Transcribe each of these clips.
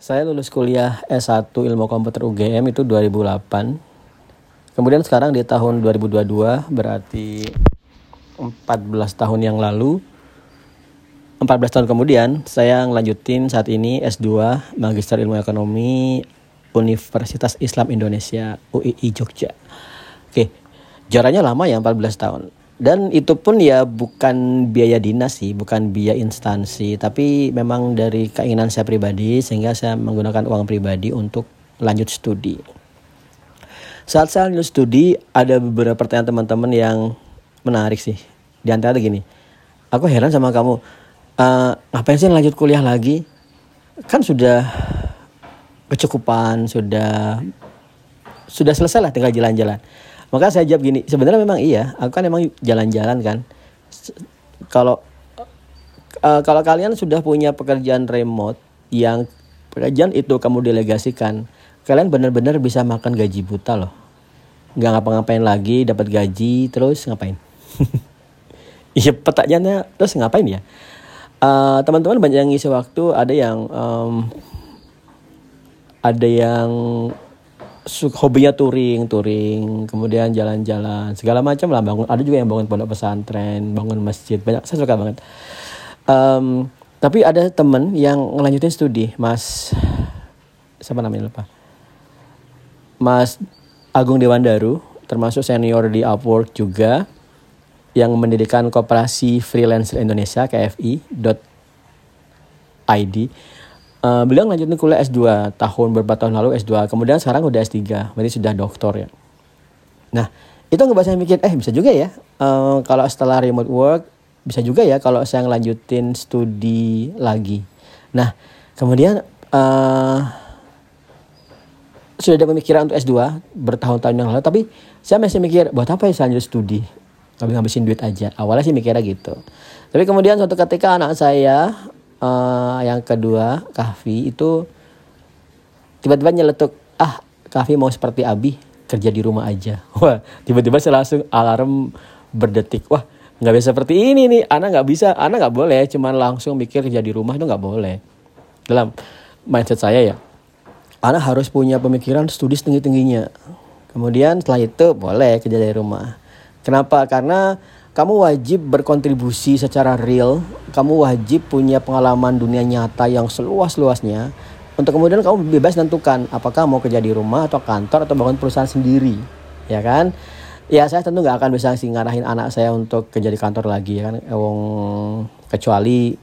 Saya lulus kuliah S1 Ilmu Komputer UGM itu 2008. Kemudian sekarang di tahun 2022 berarti 14 tahun yang lalu 14 tahun kemudian saya ngelanjutin saat ini S2 Magister Ilmu Ekonomi Universitas Islam Indonesia UII Jogja. Oke, jaraknya lama ya 14 tahun dan itu pun ya bukan biaya dinas sih, bukan biaya instansi, tapi memang dari keinginan saya pribadi sehingga saya menggunakan uang pribadi untuk lanjut studi. Saat saya lanjut studi ada beberapa pertanyaan teman-teman yang menarik sih. Di antara gini, aku heran sama kamu, uh, ngapain sih lanjut kuliah lagi? Kan sudah kecukupan, sudah sudah selesai lah tinggal jalan-jalan maka saya jawab gini sebenarnya memang iya aku kan emang jalan-jalan kan. Kalau uh, kalau kalian sudah punya pekerjaan remote yang pekerjaan itu kamu delegasikan kalian benar-benar bisa makan gaji buta loh. Nggak ngapa-ngapain lagi dapat gaji terus ngapain? Iya pertanyaannya terus ngapain ya? Uh, teman-teman banyak yang ngisi waktu ada yang um, ada yang hobinya touring, touring, kemudian jalan-jalan, segala macam lah bangun. Ada juga yang bangun pondok pesantren, bangun masjid, banyak. Saya suka banget. Um, tapi ada temen yang ngelanjutin studi, Mas, siapa namanya lupa, Mas Agung Dewandaru, termasuk senior di Upwork juga, yang mendirikan Koperasi Freelancer Indonesia KFI. Uh, beliau lanjutin kuliah S2 tahun beberapa tahun lalu S2 kemudian sekarang udah S3 berarti sudah doktor ya. Nah itu nggak saya mikir eh bisa juga ya uh, kalau setelah remote work bisa juga ya kalau saya ngelanjutin studi lagi. Nah kemudian uh, sudah ada pemikiran untuk S2 bertahun-tahun yang lalu tapi saya masih mikir buat apa ya saya lanjut studi? Ngabisin duit aja. Awalnya sih mikirnya gitu. Tapi kemudian suatu ketika anak saya uh, yang kedua Kahfi itu tiba-tiba nyeletuk ah Kahfi mau seperti Abi kerja di rumah aja. Wah tiba-tiba saya langsung alarm berdetik wah nggak bisa seperti ini nih anak nggak bisa anak nggak boleh. Cuman langsung mikir kerja di rumah itu nggak boleh. Dalam mindset saya ya anak harus punya pemikiran studi tinggi tingginya kemudian setelah itu boleh kerja dari rumah. Kenapa? Karena kamu wajib berkontribusi secara real, kamu wajib punya pengalaman dunia nyata yang seluas-luasnya untuk kemudian kamu bebas tentukan apakah mau kerja di rumah atau kantor atau bangun perusahaan sendiri, ya kan? Ya saya tentu nggak akan bisa ngarahin anak saya untuk kerja di kantor lagi ya kan, Ewong, kecuali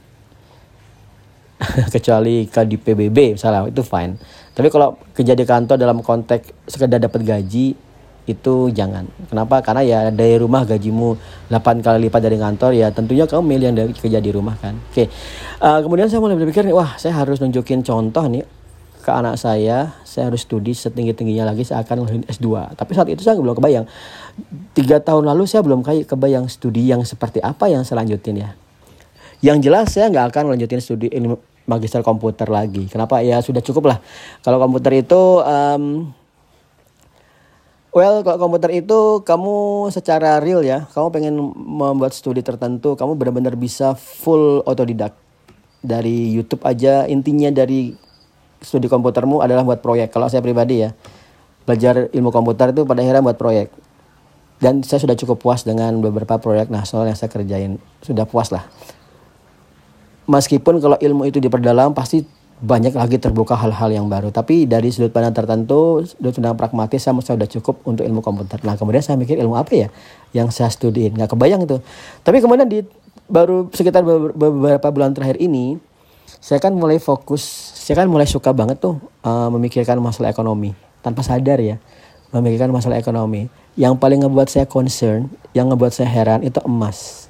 kecuali ke di PBB misalnya itu fine. Tapi kalau kerja di kantor dalam konteks sekedar dapat gaji itu jangan. Kenapa? Karena ya dari rumah gajimu 8 kali lipat dari kantor ya tentunya kamu milih yang dari kerja di rumah kan. Oke. Uh, kemudian saya mulai berpikir nih, wah saya harus nunjukin contoh nih ke anak saya, saya harus studi setinggi-tingginya lagi saya akan ngeluhin S2. Tapi saat itu saya belum kebayang. Tiga tahun lalu saya belum kayak kebayang studi yang seperti apa yang saya lanjutin ya. Yang jelas saya nggak akan lanjutin studi ilmu magister komputer lagi. Kenapa? Ya sudah cukup lah. Kalau komputer itu um, Well, kalau komputer itu kamu secara real ya, kamu pengen membuat studi tertentu, kamu benar-benar bisa full otodidak. Dari YouTube aja, intinya dari studi komputermu adalah buat proyek. Kalau saya pribadi ya, belajar ilmu komputer itu pada akhirnya buat proyek. Dan saya sudah cukup puas dengan beberapa proyek nasional yang saya kerjain. Sudah puas lah. Meskipun kalau ilmu itu diperdalam, pasti banyak lagi terbuka hal-hal yang baru. Tapi dari sudut pandang tertentu, sudut pandang pragmatis, saya sudah cukup untuk ilmu komputer. Nah kemudian saya mikir ilmu apa ya yang saya studiin. Nggak kebayang itu. Tapi kemudian di baru sekitar beberapa bulan terakhir ini, saya kan mulai fokus, saya kan mulai suka banget tuh uh, memikirkan masalah ekonomi. Tanpa sadar ya, memikirkan masalah ekonomi. Yang paling ngebuat saya concern, yang ngebuat saya heran itu emas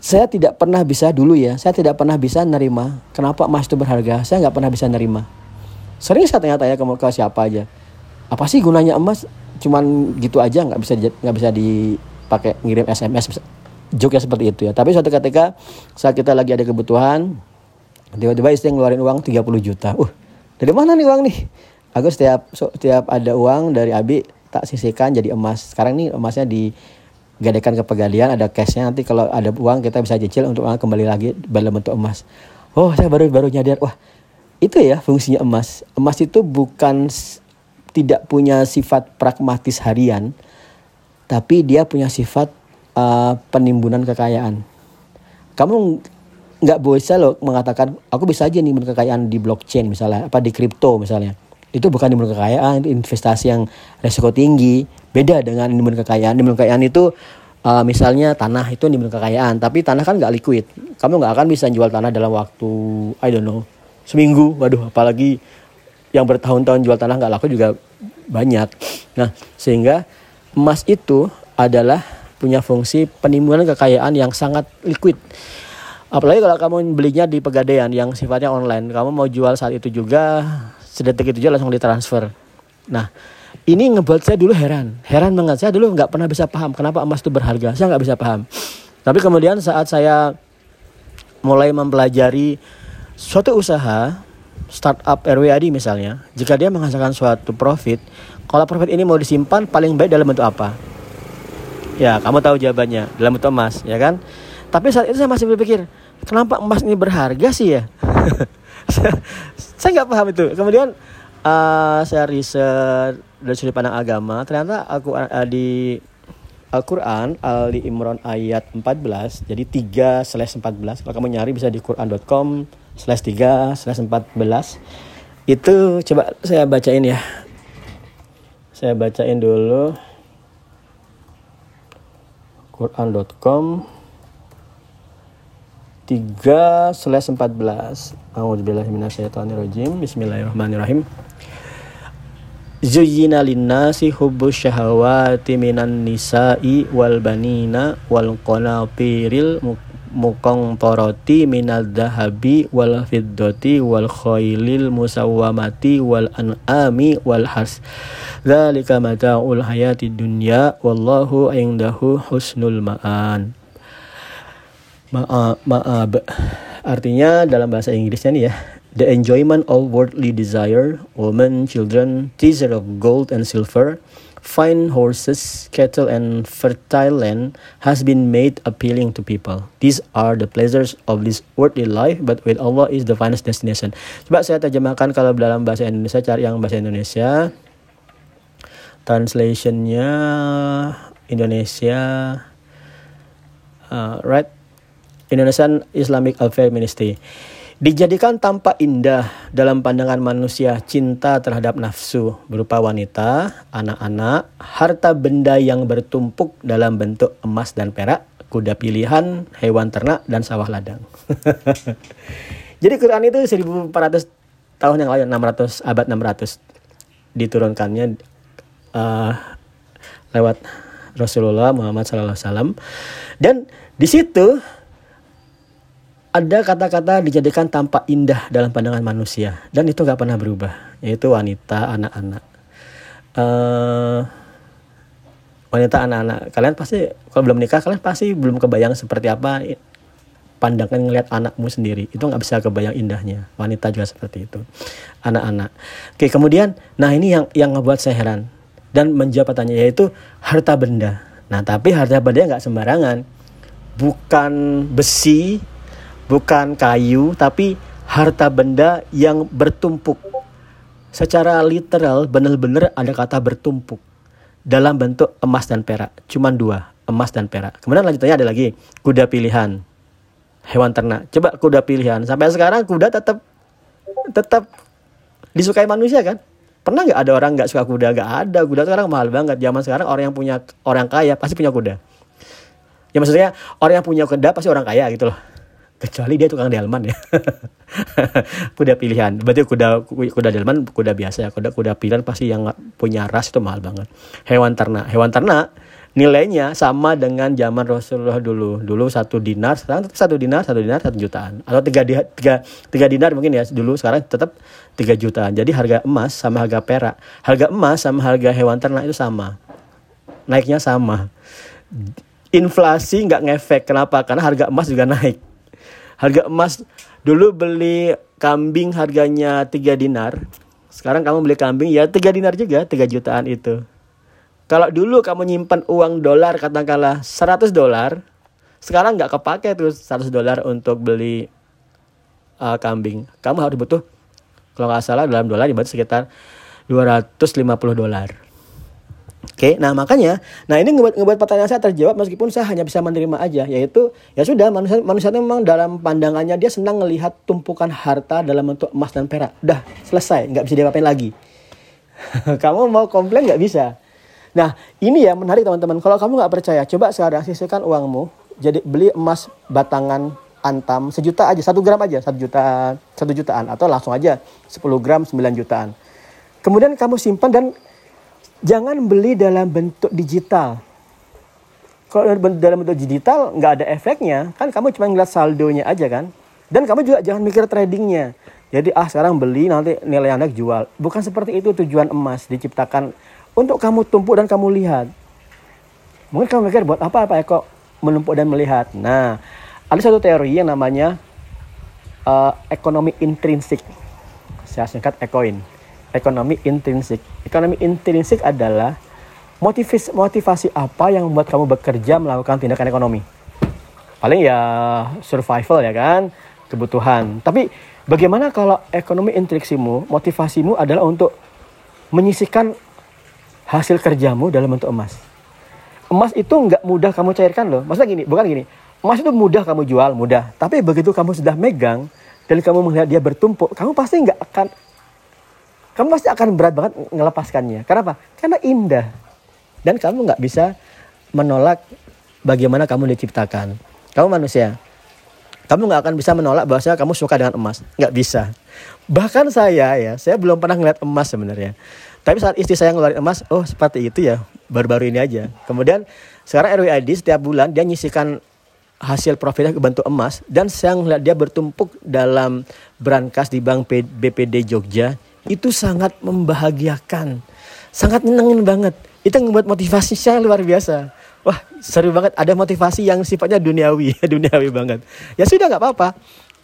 saya tidak pernah bisa dulu ya, saya tidak pernah bisa nerima kenapa emas itu berharga. Saya nggak pernah bisa nerima. Sering saya tanya-tanya ke, ke siapa aja, apa sih gunanya emas? Cuman gitu aja nggak bisa nggak bisa dipakai ngirim SMS. Joknya seperti itu ya. Tapi suatu ketika saat kita lagi ada kebutuhan, tiba-tiba istri ngeluarin uang 30 juta. Uh, dari mana nih uang nih? Aku setiap setiap ada uang dari Abi tak sisihkan jadi emas. Sekarang nih emasnya di gadekan ke pegalian ada cashnya. Nanti kalau ada uang kita bisa cicil untuk uang kembali lagi dalam bentuk emas. Oh saya baru baru nyadar. Wah itu ya fungsinya emas. Emas itu bukan tidak punya sifat pragmatis harian, tapi dia punya sifat uh, penimbunan kekayaan. Kamu nggak bisa loh mengatakan aku bisa aja nimbun kekayaan di blockchain misalnya apa di kripto misalnya. Itu bukan nimbun kekayaan investasi yang resiko tinggi beda dengan nimbun kekayaan. Nimbun kekayaan itu uh, misalnya tanah itu nimbun kekayaan tapi tanah kan nggak liquid. Kamu nggak akan bisa jual tanah dalam waktu I don't know seminggu. Waduh apalagi yang bertahun-tahun jual tanah nggak laku juga banyak. Nah sehingga emas itu adalah punya fungsi penimbunan kekayaan yang sangat liquid. Apalagi kalau kamu belinya di pegadaian yang sifatnya online kamu mau jual saat itu juga sedetik itu juga langsung ditransfer. Nah ini ngebuat saya dulu heran heran banget saya dulu nggak pernah bisa paham kenapa emas itu berharga saya nggak bisa paham tapi kemudian saat saya mulai mempelajari suatu usaha startup RWAD misalnya, jika dia menghasilkan suatu profit, kalau profit ini mau disimpan paling baik dalam bentuk apa? Ya, kamu tahu jawabannya, dalam bentuk emas, ya kan? Tapi saat itu saya masih berpikir, kenapa emas ini berharga sih ya? saya nggak paham itu. Kemudian uh, saya riset dari sudut pandang agama, ternyata aku uh, di Al-Quran Ali Imran ayat 14 jadi 3 slash 14 kalau kamu nyari bisa di quran.com slash 3 slash 14 itu coba saya bacain ya. Saya bacain dulu. quran.com 3 slash 14 A'udzubillahiminasyaitonirrojim Bismillahirrahmanirrahim Zuyyina linnasi hubbus syahawati minan nisa'i wal banina wal qanatiril toroti minal dahabi wal fiddoti wal khailil musawwamati wal an'ami wal has Dzalika mata'ul hayati dunya wallahu indahu husnul ma'an. Ma'ab. Ma artinya dalam bahasa Inggrisnya nih ya The enjoyment of worldly desire, women, children, teaser of gold and silver, fine horses, cattle, and fertile land has been made appealing to people. These are the pleasures of this worldly life, but with Allah is the finest destination. Coba saya terjemahkan kalau dalam bahasa Indonesia, cari yang bahasa Indonesia. Translationnya Indonesia, uh, right? Indonesian Islamic Affairs Ministry. Dijadikan tampak indah dalam pandangan manusia cinta terhadap nafsu berupa wanita, anak-anak, harta benda yang bertumpuk dalam bentuk emas dan perak, kuda pilihan, hewan ternak, dan sawah ladang. Jadi Quran itu 1400 tahun yang lalu, 600 abad 600 diturunkannya uh, lewat Rasulullah Muhammad SAW dan di situ ada kata-kata dijadikan tampak indah dalam pandangan manusia dan itu nggak pernah berubah yaitu wanita anak-anak. Uh, wanita anak-anak. Kalian pasti kalau belum nikah kalian pasti belum kebayang seperti apa pandangan ngelihat anakmu sendiri. Itu nggak bisa kebayang indahnya wanita juga seperti itu. Anak-anak. Oke kemudian nah ini yang yang ngebuat saya heran dan menjawab pertanyaan yaitu harta benda. Nah tapi harta benda nggak sembarangan. Bukan besi bukan kayu tapi harta benda yang bertumpuk. Secara literal benar-benar ada kata bertumpuk dalam bentuk emas dan perak. Cuman dua, emas dan perak. Kemudian lanjutannya ada lagi kuda pilihan, hewan ternak. Coba kuda pilihan. Sampai sekarang kuda tetap tetap disukai manusia kan? Pernah nggak ada orang nggak suka kuda? Gak ada. Kuda sekarang mahal banget. Zaman sekarang orang yang punya orang kaya pasti punya kuda. Ya maksudnya orang yang punya kuda pasti orang kaya gitu loh kecuali dia tukang delman ya. Kuda pilihan. Berarti kuda kuda delman kuda biasa ya. Kuda kuda pilihan pasti yang punya ras itu mahal banget. Hewan ternak. Hewan ternak nilainya sama dengan zaman Rasulullah dulu. Dulu satu dinar sekarang tetap satu dinar satu dinar satu jutaan. Atau tiga, tiga, tiga dinar mungkin ya. Dulu sekarang tetap tiga jutaan. Jadi harga emas sama harga perak. Harga emas sama harga hewan ternak itu sama. Naiknya sama. Inflasi nggak ngefek. Kenapa? Karena harga emas juga naik harga emas dulu beli kambing harganya 3 dinar sekarang kamu beli kambing ya 3 dinar juga 3 jutaan itu kalau dulu kamu nyimpan uang dolar katakanlah 100 dolar sekarang nggak kepake tuh 100 dolar untuk beli uh, kambing kamu harus butuh Kalau nggak salah dalam dolar dibuat sekitar 250 dolar. Oke, nah makanya, nah ini ngebuat, ngebuat pertanyaan saya terjawab meskipun saya hanya bisa menerima aja, yaitu ya sudah manusia manusia memang dalam pandangannya dia senang melihat tumpukan harta dalam bentuk emas dan perak. Udah selesai, nggak bisa diapain lagi. kamu mau komplain nggak bisa. Nah ini ya menarik teman-teman. Kalau kamu nggak percaya, coba sekarang sisihkan uangmu, jadi beli emas batangan antam sejuta aja, satu gram aja, satu juta, satu jutaan atau langsung aja 10 gram 9 jutaan. Kemudian kamu simpan dan jangan beli dalam bentuk digital. Kalau dalam bentuk digital nggak ada efeknya, kan kamu cuma ngeliat saldonya aja kan. Dan kamu juga jangan mikir tradingnya. Jadi ah sekarang beli nanti nilai naik jual. Bukan seperti itu tujuan emas diciptakan untuk kamu tumpuk dan kamu lihat. Mungkin kamu mikir buat apa apa ya kok menumpuk dan melihat. Nah, ada satu teori yang namanya uh, ekonomi intrinsik. Saya singkat ekoin ekonomi intrinsik. Ekonomi intrinsik adalah motivasi, motivasi apa yang membuat kamu bekerja melakukan tindakan ekonomi. Paling ya survival ya kan, kebutuhan. Tapi bagaimana kalau ekonomi intriksimu, motivasimu adalah untuk menyisikan hasil kerjamu dalam bentuk emas. Emas itu nggak mudah kamu cairkan loh. Maksudnya gini, bukan gini. Emas itu mudah kamu jual, mudah. Tapi begitu kamu sudah megang dan kamu melihat dia bertumpuk, kamu pasti nggak akan kamu pasti akan berat banget melepaskannya. Kenapa? Karena indah. Dan kamu nggak bisa menolak bagaimana kamu diciptakan. Kamu manusia. Kamu nggak akan bisa menolak bahwa kamu suka dengan emas. Nggak bisa. Bahkan saya ya, saya belum pernah ngeliat emas sebenarnya. Tapi saat istri saya ngeluarin emas, oh seperti itu ya, baru-baru ini aja. Kemudian sekarang RWID setiap bulan dia nyisikan hasil profitnya ke bentuk emas dan saya ngeliat dia bertumpuk dalam brankas di Bank BPD Jogja itu sangat membahagiakan, sangat nyenengin banget. Itu yang membuat motivasi saya luar biasa. Wah seru banget, ada motivasi yang sifatnya duniawi, duniawi banget. Ya sudah nggak apa-apa.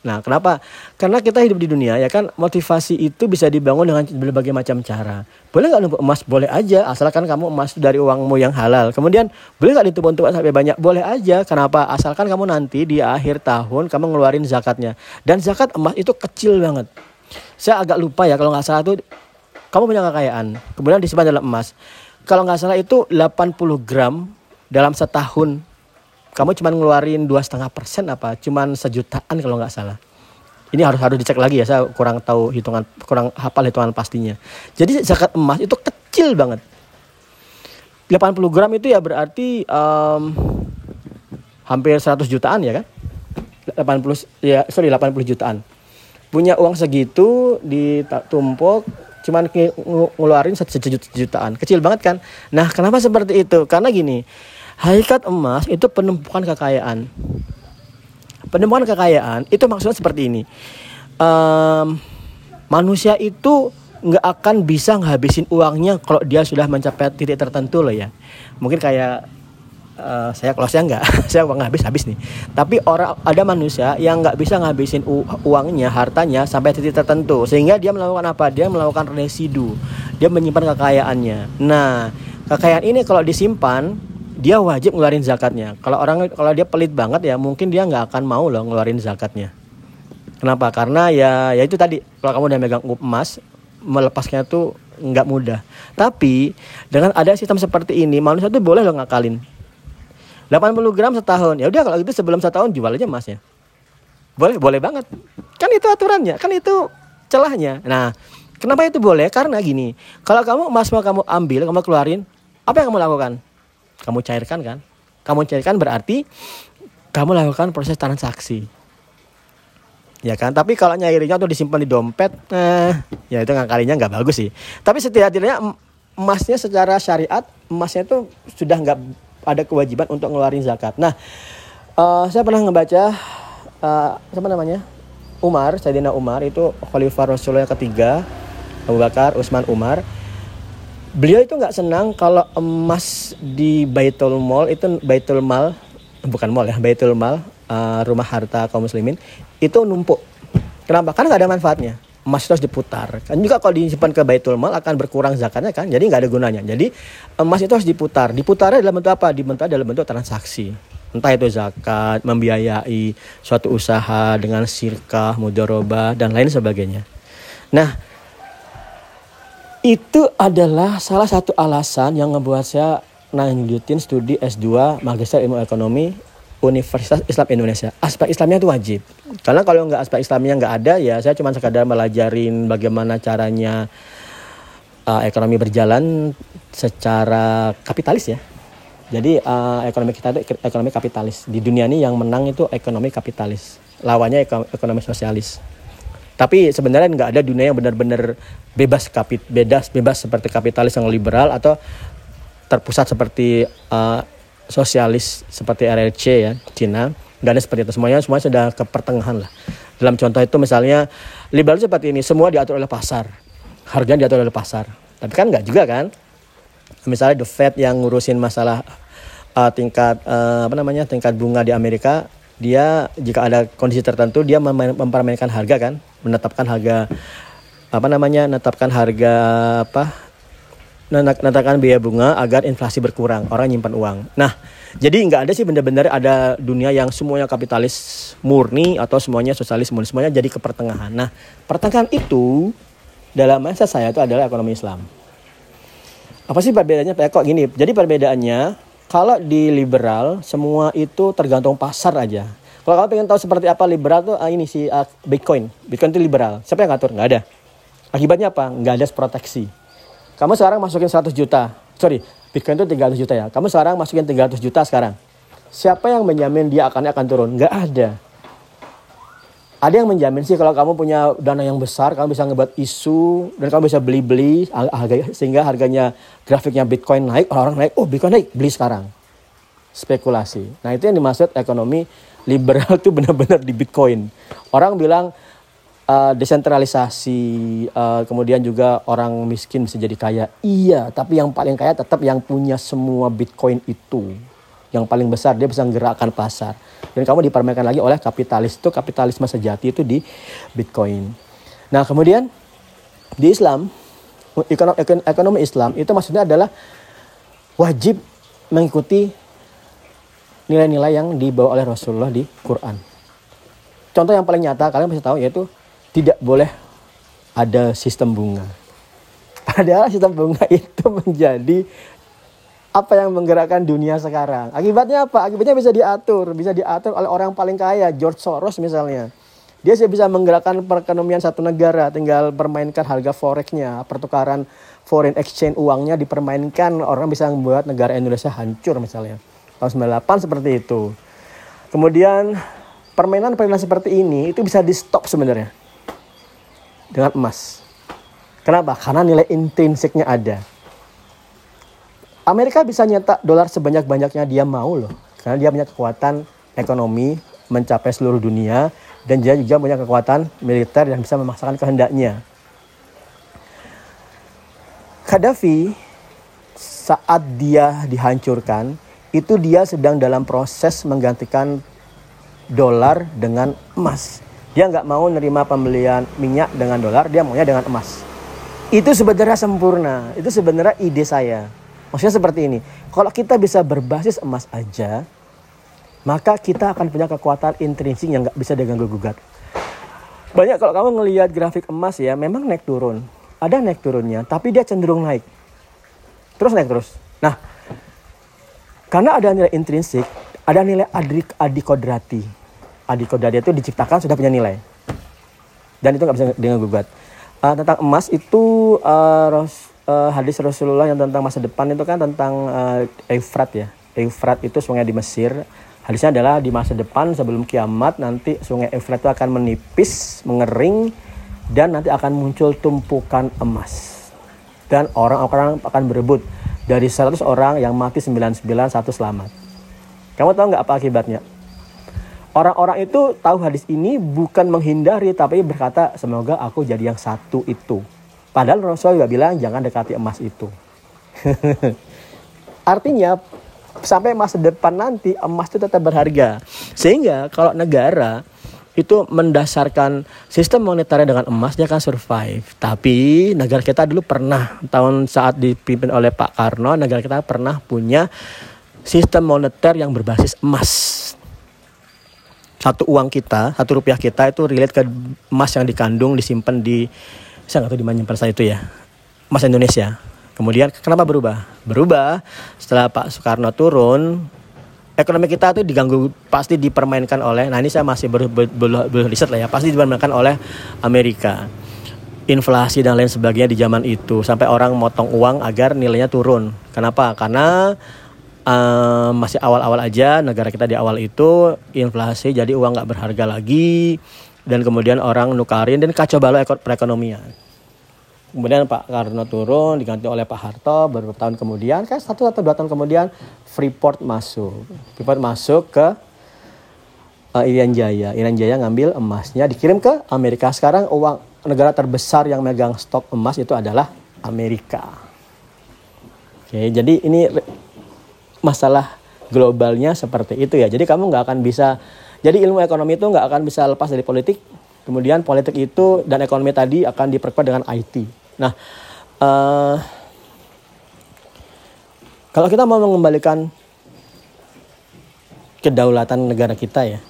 Nah, kenapa? Karena kita hidup di dunia ya kan motivasi itu bisa dibangun dengan berbagai macam cara. Boleh nggak numpuk emas? Boleh aja, asalkan kamu emas dari uangmu yang halal. Kemudian boleh nggak ditumpuk-tumpuk sampai banyak? Boleh aja. Kenapa? Asalkan kamu nanti di akhir tahun kamu ngeluarin zakatnya. Dan zakat emas itu kecil banget saya agak lupa ya kalau nggak salah itu kamu punya kekayaan. Kemudian disimpan dalam emas. Kalau nggak salah itu 80 gram dalam setahun. Kamu cuma ngeluarin dua setengah persen apa? Cuman sejutaan kalau nggak salah. Ini harus harus dicek lagi ya saya kurang tahu hitungan kurang hafal hitungan pastinya. Jadi zakat emas itu kecil banget. 80 gram itu ya berarti um, hampir 100 jutaan ya kan? 80 ya sorry 80 jutaan punya uang segitu ditumpuk cuman ngeluarin sejutaan kecil banget kan? Nah kenapa seperti itu? Karena gini hakikat emas itu penumpukan kekayaan. Penumpukan kekayaan itu maksudnya seperti ini. Um, manusia itu nggak akan bisa ngabisin uangnya kalau dia sudah mencapai titik tertentu loh ya. Mungkin kayak uh, saya kalau saya nggak saya uang habis habis nih. Tapi orang ada manusia yang nggak bisa ngabisin uangnya hartanya sampai titik tertentu. Sehingga dia melakukan apa? Dia melakukan residu. Dia menyimpan kekayaannya. Nah kekayaan ini kalau disimpan dia wajib ngeluarin zakatnya. Kalau orang kalau dia pelit banget ya mungkin dia nggak akan mau loh ngeluarin zakatnya. Kenapa? Karena ya ya itu tadi. Kalau kamu udah megang emas melepasnya tuh nggak mudah. Tapi dengan ada sistem seperti ini manusia tuh boleh loh ngakalin 80 gram setahun. Ya udah kalau gitu sebelum setahun jual aja emasnya. Boleh, boleh banget. Kan itu aturannya, kan itu celahnya. Nah, kenapa itu boleh? Karena gini, kalau kamu emas mau kamu ambil, kamu keluarin, apa yang kamu lakukan? Kamu cairkan kan? Kamu cairkan berarti kamu lakukan proses transaksi. Ya kan? Tapi kalau nyairinya tuh disimpan di dompet, eh, ya itu ngakalinya nggak bagus sih. Tapi setidaknya emasnya secara syariat, emasnya itu sudah nggak ada kewajiban untuk ngeluarin zakat. Nah, uh, saya pernah ngebaca uh, siapa namanya? Umar, Sayyidina Umar itu khalifah Rasulullah yang ketiga, Abu Bakar, Utsman, Umar. Beliau itu nggak senang kalau emas di Baitul Mal itu Baitul Mal bukan mall ya, Baitul Mal uh, rumah harta kaum muslimin itu numpuk. Kenapa? Karena nggak ada manfaatnya emas itu harus diputar. Kan juga kalau disimpan ke Baitul Mal akan berkurang zakatnya kan. Jadi nggak ada gunanya. Jadi emas itu harus diputar. Diputarnya dalam bentuk apa? Diputar dalam bentuk transaksi. Entah itu zakat, membiayai suatu usaha dengan sirkah, mudoroba dan lain sebagainya. Nah, Itu adalah salah satu alasan yang membuat saya lanjutin studi S2 Magister Ilmu Ekonomi Universitas Islam Indonesia. Aspek Islamnya itu wajib. Karena kalau nggak aspek Islamnya nggak ada ya saya cuma sekadar melajarin bagaimana caranya uh, ekonomi berjalan secara kapitalis ya. Jadi uh, ekonomi kita itu ekonomi kapitalis. Di dunia ini yang menang itu ekonomi kapitalis. Lawannya ekonomi sosialis. Tapi sebenarnya nggak ada dunia yang benar-benar bebas kapit bebas bebas seperti kapitalis yang liberal atau terpusat seperti uh, sosialis seperti RRC ya Cina ada seperti itu. Semuanya semuanya sudah ke pertengahan lah. Dalam contoh itu misalnya liberal seperti ini semua diatur oleh pasar. Harga diatur oleh pasar. Tapi kan nggak juga kan? Misalnya the Fed yang ngurusin masalah uh, tingkat uh, apa namanya tingkat bunga di Amerika dia jika ada kondisi tertentu dia mempermainkan harga kan? Menetapkan harga apa namanya menetapkan harga apa menetapkan biaya bunga agar inflasi berkurang orang nyimpan uang nah jadi nggak ada sih benar-benar ada dunia yang semuanya kapitalis murni atau semuanya sosialis murni semuanya jadi ke pertengahan nah pertengahan itu dalam masa saya itu adalah ekonomi Islam apa sih perbedaannya kok gini jadi perbedaannya kalau di liberal semua itu tergantung pasar aja. Kalau kamu pengen tahu seperti apa liberal tuh uh, ini si uh, Bitcoin. Bitcoin itu liberal. Siapa yang ngatur? Nggak ada. Akibatnya apa? Nggak ada proteksi. Kamu sekarang masukin 100 juta. Sorry, Bitcoin itu 300 juta ya. Kamu sekarang masukin 300 juta sekarang. Siapa yang menjamin dia akan akan turun? Nggak ada ada yang menjamin sih kalau kamu punya dana yang besar, kamu bisa ngebuat isu dan kamu bisa beli-beli sehingga harganya grafiknya Bitcoin naik, orang-orang naik, oh Bitcoin naik, beli sekarang. Spekulasi. Nah itu yang dimaksud ekonomi liberal itu benar-benar di Bitcoin. Orang bilang uh, desentralisasi, uh, kemudian juga orang miskin bisa jadi kaya. Iya, tapi yang paling kaya tetap yang punya semua Bitcoin itu yang paling besar dia bisa menggerakkan pasar dan kamu dipermainkan lagi oleh kapitalis itu kapitalisme sejati itu di Bitcoin. Nah kemudian di Islam ekonomi, ekonomi Islam itu maksudnya adalah wajib mengikuti nilai-nilai yang dibawa oleh Rasulullah di Quran. Contoh yang paling nyata kalian pasti tahu yaitu tidak boleh ada sistem bunga. Padahal sistem bunga itu menjadi apa yang menggerakkan dunia sekarang. Akibatnya apa? Akibatnya bisa diatur, bisa diatur oleh orang paling kaya, George Soros misalnya. Dia bisa menggerakkan perekonomian satu negara, tinggal permainkan harga forexnya, pertukaran foreign exchange uangnya dipermainkan, orang bisa membuat negara Indonesia hancur misalnya. Tahun 98 seperti itu. Kemudian permainan-permainan seperti ini itu bisa di stop sebenarnya dengan emas. Kenapa? Karena nilai intrinsiknya ada Amerika bisa nyetak dolar sebanyak-banyaknya dia mau loh. Karena dia punya kekuatan ekonomi mencapai seluruh dunia dan dia juga punya kekuatan militer yang bisa memaksakan kehendaknya. Gaddafi saat dia dihancurkan itu dia sedang dalam proses menggantikan dolar dengan emas. Dia nggak mau nerima pembelian minyak dengan dolar, dia maunya dengan emas. Itu sebenarnya sempurna. Itu sebenarnya ide saya. Maksudnya seperti ini, kalau kita bisa berbasis emas aja, maka kita akan punya kekuatan intrinsik yang nggak bisa diganggu gugat. Banyak kalau kamu ngelihat grafik emas ya, memang naik turun. Ada naik turunnya, tapi dia cenderung naik. Terus naik terus. Nah, karena ada nilai intrinsik, ada nilai adik adikodrati. Adikodrati itu diciptakan sudah punya nilai. Dan itu nggak bisa dengan gugat. Uh, tentang emas itu uh, uh, hadis Rasulullah yang tentang masa depan itu kan tentang uh, Efrat ya. Efrat itu sungai di Mesir. Hadisnya adalah di masa depan sebelum kiamat nanti sungai Efrat itu akan menipis, mengering dan nanti akan muncul tumpukan emas. Dan orang-orang akan berebut. Dari 100 orang yang mati 99 satu selamat. Kamu tahu nggak apa akibatnya? Orang-orang itu tahu hadis ini bukan menghindari tapi berkata semoga aku jadi yang satu itu. Padahal Rasul juga bilang jangan dekati emas itu. Artinya sampai masa depan nanti emas itu tetap berharga. Sehingga kalau negara itu mendasarkan sistem moneternya dengan emas dia akan survive. Tapi negara kita dulu pernah tahun saat dipimpin oleh Pak Karno, negara kita pernah punya sistem moneter yang berbasis emas. Satu uang kita, satu rupiah kita itu relate ke emas yang dikandung disimpan di saya nggak tahu di mana nyimpan saya itu ya emas Indonesia. Kemudian kenapa berubah? Berubah setelah Pak Soekarno turun, ekonomi kita tuh diganggu pasti dipermainkan oleh nah ini saya masih ber, ber, ber, ber riset lah ya pasti dipermainkan oleh Amerika inflasi dan lain sebagainya di zaman itu sampai orang motong uang agar nilainya turun kenapa karena uh, masih awal-awal aja negara kita di awal itu inflasi jadi uang nggak berharga lagi dan kemudian orang nukarin dan kacau balau perekonomian. Kemudian Pak Karno turun diganti oleh Pak Harto beberapa tahun kemudian kan satu atau dua tahun kemudian Freeport masuk. Freeport masuk ke uh, Irian Jaya. Irian Jaya ngambil emasnya dikirim ke Amerika. Sekarang uang negara terbesar yang megang stok emas itu adalah Amerika. Oke jadi ini masalah globalnya seperti itu ya jadi kamu nggak akan bisa jadi ilmu ekonomi itu nggak akan bisa lepas dari politik kemudian politik itu dan ekonomi tadi akan diperkuat dengan IT Nah, uh, kalau kita mau mengembalikan kedaulatan negara kita ya,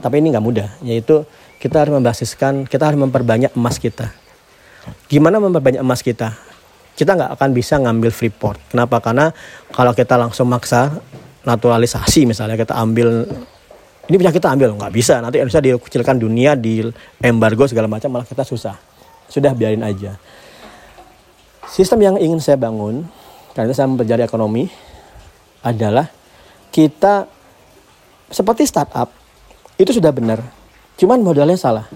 tapi ini nggak mudah, yaitu kita harus membasiskan, kita harus memperbanyak emas kita. Gimana memperbanyak emas kita? Kita nggak akan bisa ngambil freeport. Kenapa? Karena kalau kita langsung maksa naturalisasi misalnya kita ambil ini punya kita ambil nggak bisa nanti Indonesia dikucilkan dunia di embargo segala macam malah kita susah sudah biarin aja Sistem yang ingin saya bangun, karena saya mempelajari ekonomi, adalah kita seperti startup, itu sudah benar. Cuman modalnya salah.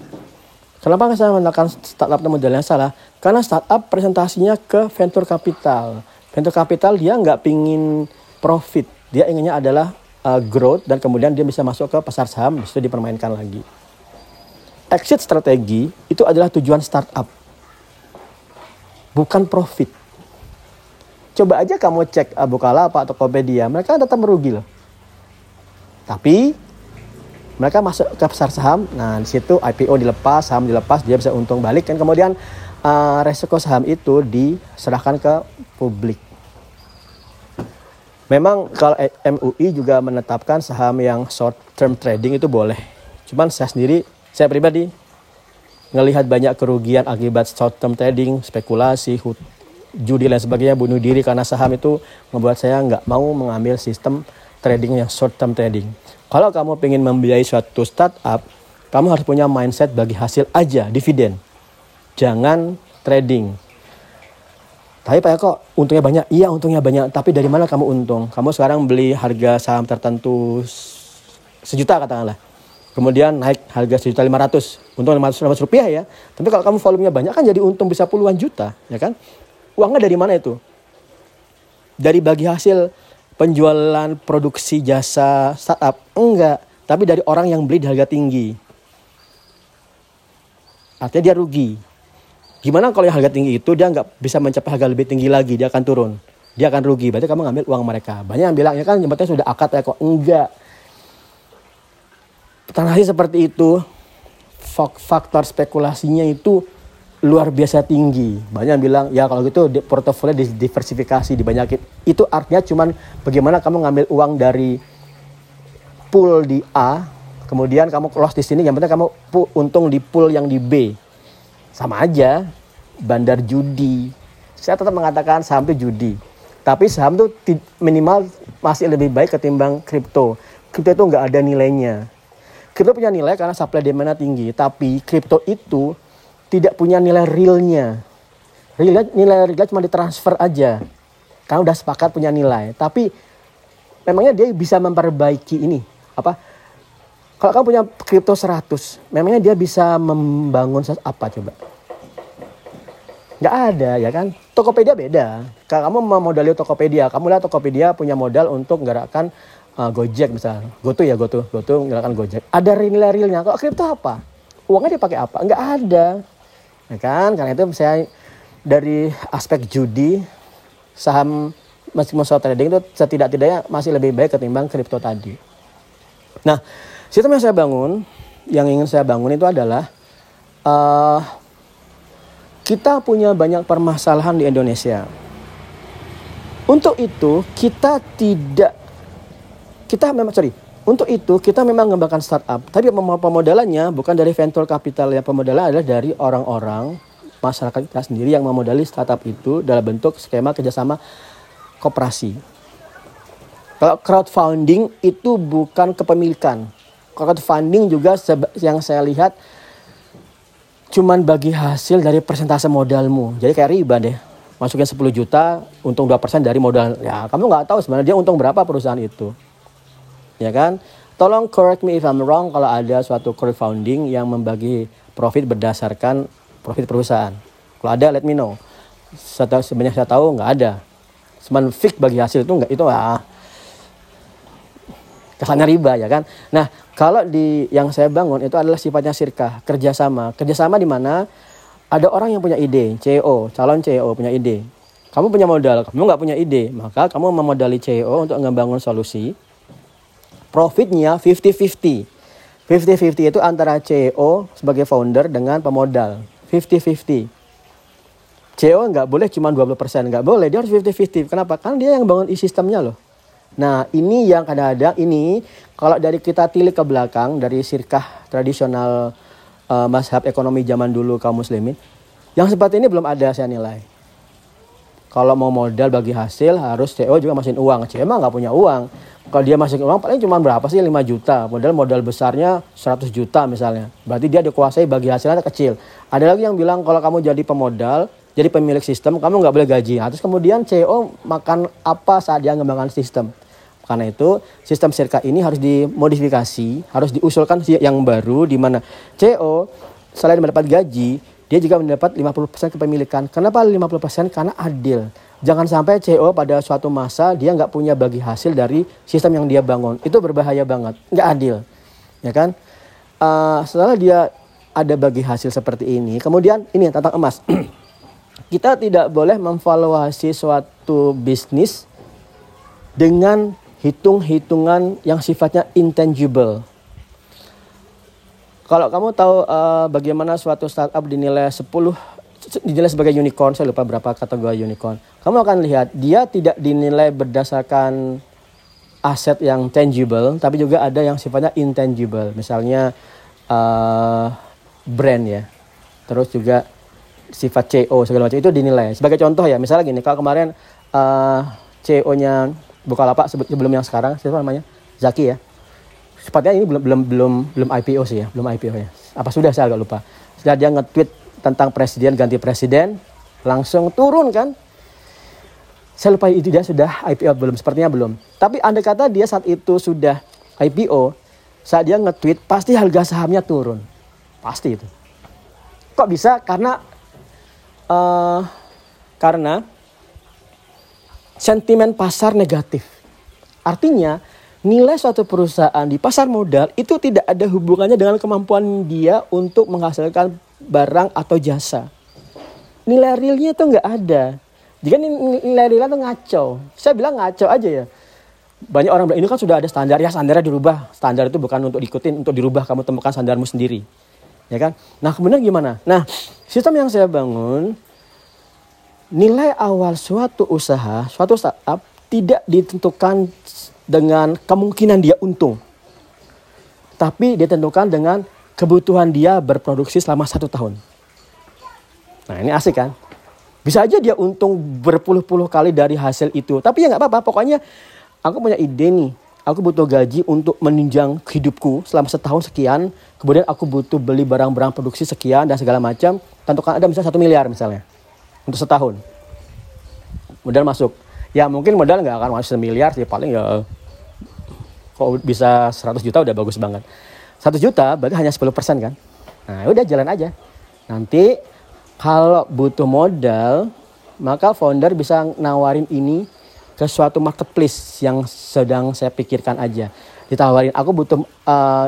Kenapa saya mengatakan startup modalnya salah? Karena startup presentasinya ke venture capital. Venture capital dia nggak pingin profit. Dia inginnya adalah uh, growth dan kemudian dia bisa masuk ke pasar saham, bisa dipermainkan lagi. Exit strategi itu adalah tujuan startup bukan profit. Coba aja kamu cek Bukalapak atau Tokopedia, mereka tetap merugi loh. Tapi mereka masuk ke pasar saham, nah di situ IPO dilepas, saham dilepas, dia bisa untung balik kan kemudian uh, resiko saham itu diserahkan ke publik. Memang kalau MUI juga menetapkan saham yang short term trading itu boleh. Cuman saya sendiri, saya pribadi ngelihat banyak kerugian akibat short term trading, spekulasi, judi dan sebagainya, bunuh diri karena saham itu membuat saya nggak mau mengambil sistem trading yang short term trading. Kalau kamu ingin membiayai suatu startup, kamu harus punya mindset bagi hasil aja, dividen. Jangan trading. Tapi Pak kok untungnya banyak? Iya untungnya banyak. Tapi dari mana kamu untung? Kamu sekarang beli harga saham tertentu sejuta katakanlah. Kemudian naik harga sejuta lima ratus. Untung lima ratus rupiah ya. Tapi kalau kamu volumenya banyak kan jadi untung bisa puluhan juta ya kan? Uangnya dari mana itu? Dari bagi hasil penjualan produksi jasa startup? Enggak. Tapi dari orang yang beli di harga tinggi. Artinya dia rugi gimana kalau yang harga tinggi itu dia nggak bisa mencapai harga lebih tinggi lagi dia akan turun dia akan rugi berarti kamu ngambil uang mereka banyak yang bilang ya kan jembatannya sudah akad ya kok enggak transaksi seperti itu faktor spekulasinya itu luar biasa tinggi. Banyak yang bilang ya kalau gitu portofolio diversifikasi dibanyakin. Itu artinya cuman bagaimana kamu ngambil uang dari pool di A, kemudian kamu loss di sini, yang penting kamu untung di pool yang di B. Sama aja, bandar judi. Saya tetap mengatakan saham itu judi. Tapi saham itu minimal masih lebih baik ketimbang kripto. Kripto itu nggak ada nilainya Kripto punya nilai karena supply demand tinggi, tapi kripto itu tidak punya nilai realnya. Realnya nilai realnya cuma ditransfer aja. Karena udah sepakat punya nilai, tapi memangnya dia bisa memperbaiki ini apa? Kalau kamu punya kripto 100, memangnya dia bisa membangun apa coba? Nggak ada ya kan? Tokopedia beda. Kalau kamu mau modalnya Tokopedia, kamu lihat Tokopedia punya modal untuk menggerakkan uh, Gojek misalnya, GoTo ya GoTo, GoTo menggunakan Gojek. Ada nilai realnya. Kok kripto apa? Uangnya dipakai apa? Enggak ada. Ya kan? Karena itu saya dari aspek judi, saham meskipun soal trading itu setidak-tidaknya masih lebih baik ketimbang kripto tadi. Nah, sistem yang saya bangun, yang ingin saya bangun itu adalah uh, kita punya banyak permasalahan di Indonesia. Untuk itu kita tidak kita memang sorry untuk itu kita memang mengembangkan startup tapi pemodalannya bukan dari venture capital ya pemodalan adalah dari orang-orang masyarakat kita sendiri yang memodali startup itu dalam bentuk skema kerjasama koperasi. Kalau crowdfunding itu bukan kepemilikan. Crowdfunding juga yang saya lihat cuman bagi hasil dari persentase modalmu. Jadi kayak riba deh. Masukin 10 juta, untung 2% dari modal. Ya, kamu nggak tahu sebenarnya dia untung berapa perusahaan itu. Ya kan? Tolong correct me if I'm wrong kalau ada suatu crowdfunding yang membagi profit berdasarkan profit perusahaan. Kalau ada, let me know. Sebenarnya saya tahu nggak ada. Cuman fix bagi hasil itu nggak itu ah kesannya riba ya kan. Nah kalau di yang saya bangun itu adalah sifatnya sirkah kerjasama. Kerjasama di mana ada orang yang punya ide, CEO, calon CEO punya ide. Kamu punya modal, kamu nggak punya ide, maka kamu memodali CEO untuk membangun solusi profitnya 50-50. 50-50 itu antara CEO sebagai founder dengan pemodal. 50-50. CEO nggak boleh cuma 20%, nggak boleh, dia harus 50-50. Kenapa? Kan dia yang bangun e-sistemnya loh. Nah ini yang kadang-kadang ini kalau dari kita tilik ke belakang dari sirkah tradisional uh, mazhab ekonomi zaman dulu kaum muslimin, yang seperti ini belum ada saya nilai. Kalau mau modal bagi hasil harus CEO juga masukin uang. CEO emang nggak punya uang. Kalau dia masuk uang paling cuma berapa sih? 5 juta. Modal modal besarnya 100 juta misalnya. Berarti dia dikuasai bagi hasilnya kecil. Ada lagi yang bilang kalau kamu jadi pemodal jadi pemilik sistem kamu nggak boleh gaji. Nah, terus kemudian CEO makan apa saat dia mengembangkan sistem? Karena itu sistem sirka ini harus dimodifikasi harus diusulkan yang baru di mana CEO selain mendapat gaji dia juga mendapat 50% kepemilikan. Kenapa 50% karena adil. Jangan sampai CEO pada suatu masa dia nggak punya bagi hasil dari sistem yang dia bangun. Itu berbahaya banget, nggak adil, ya kan? Uh, setelah dia ada bagi hasil seperti ini, kemudian ini tentang emas. Kita tidak boleh memvaluasi suatu bisnis dengan hitung-hitungan yang sifatnya intangible. Kalau kamu tahu uh, bagaimana suatu startup dinilai 10 dinilai sebagai unicorn, saya lupa berapa kategori unicorn. Kamu akan lihat dia tidak dinilai berdasarkan aset yang tangible, tapi juga ada yang sifatnya intangible. Misalnya uh, brand ya, terus juga sifat CO segala macam itu dinilai. Sebagai contoh ya, misalnya gini, kalau kemarin uh, eh, CO-nya Bukalapak sebelum yang sekarang siapa namanya Zaki ya. Sepertinya ini belum belum belum belum IPO sih ya, belum IPO ya. Apa sudah saya agak lupa. Sudah dia nge-tweet tentang presiden ganti presiden langsung turun kan saya lupa itu dia sudah IPO belum sepertinya belum tapi anda kata dia saat itu sudah IPO saat dia nge-tweet pasti harga sahamnya turun pasti itu kok bisa karena uh, karena sentimen pasar negatif artinya nilai suatu perusahaan di pasar modal itu tidak ada hubungannya dengan kemampuan dia untuk menghasilkan barang atau jasa. Nilai realnya itu nggak ada. Jika nilai realnya itu ngaco. Saya bilang ngaco aja ya. Banyak orang bilang ini kan sudah ada standar ya standarnya dirubah. Standar itu bukan untuk diikutin, untuk dirubah kamu temukan standarmu sendiri. Ya kan? Nah, kemudian gimana? Nah, sistem yang saya bangun nilai awal suatu usaha, suatu startup tidak ditentukan dengan kemungkinan dia untung. Tapi ditentukan dengan kebutuhan dia berproduksi selama satu tahun. Nah ini asik kan? Bisa aja dia untung berpuluh-puluh kali dari hasil itu. Tapi ya nggak apa-apa. Pokoknya aku punya ide nih. Aku butuh gaji untuk menunjang hidupku selama setahun sekian. Kemudian aku butuh beli barang-barang produksi sekian dan segala macam. Tentukan ada misalnya satu miliar misalnya. Untuk setahun. Modal masuk. Ya mungkin modal nggak akan masuk miliar sih. Paling ya kok bisa 100 juta udah bagus banget. Satu juta berarti hanya 10 persen kan. Nah udah jalan aja. Nanti kalau butuh modal maka founder bisa nawarin ini ke suatu marketplace yang sedang saya pikirkan aja. Ditawarin aku butuh uh,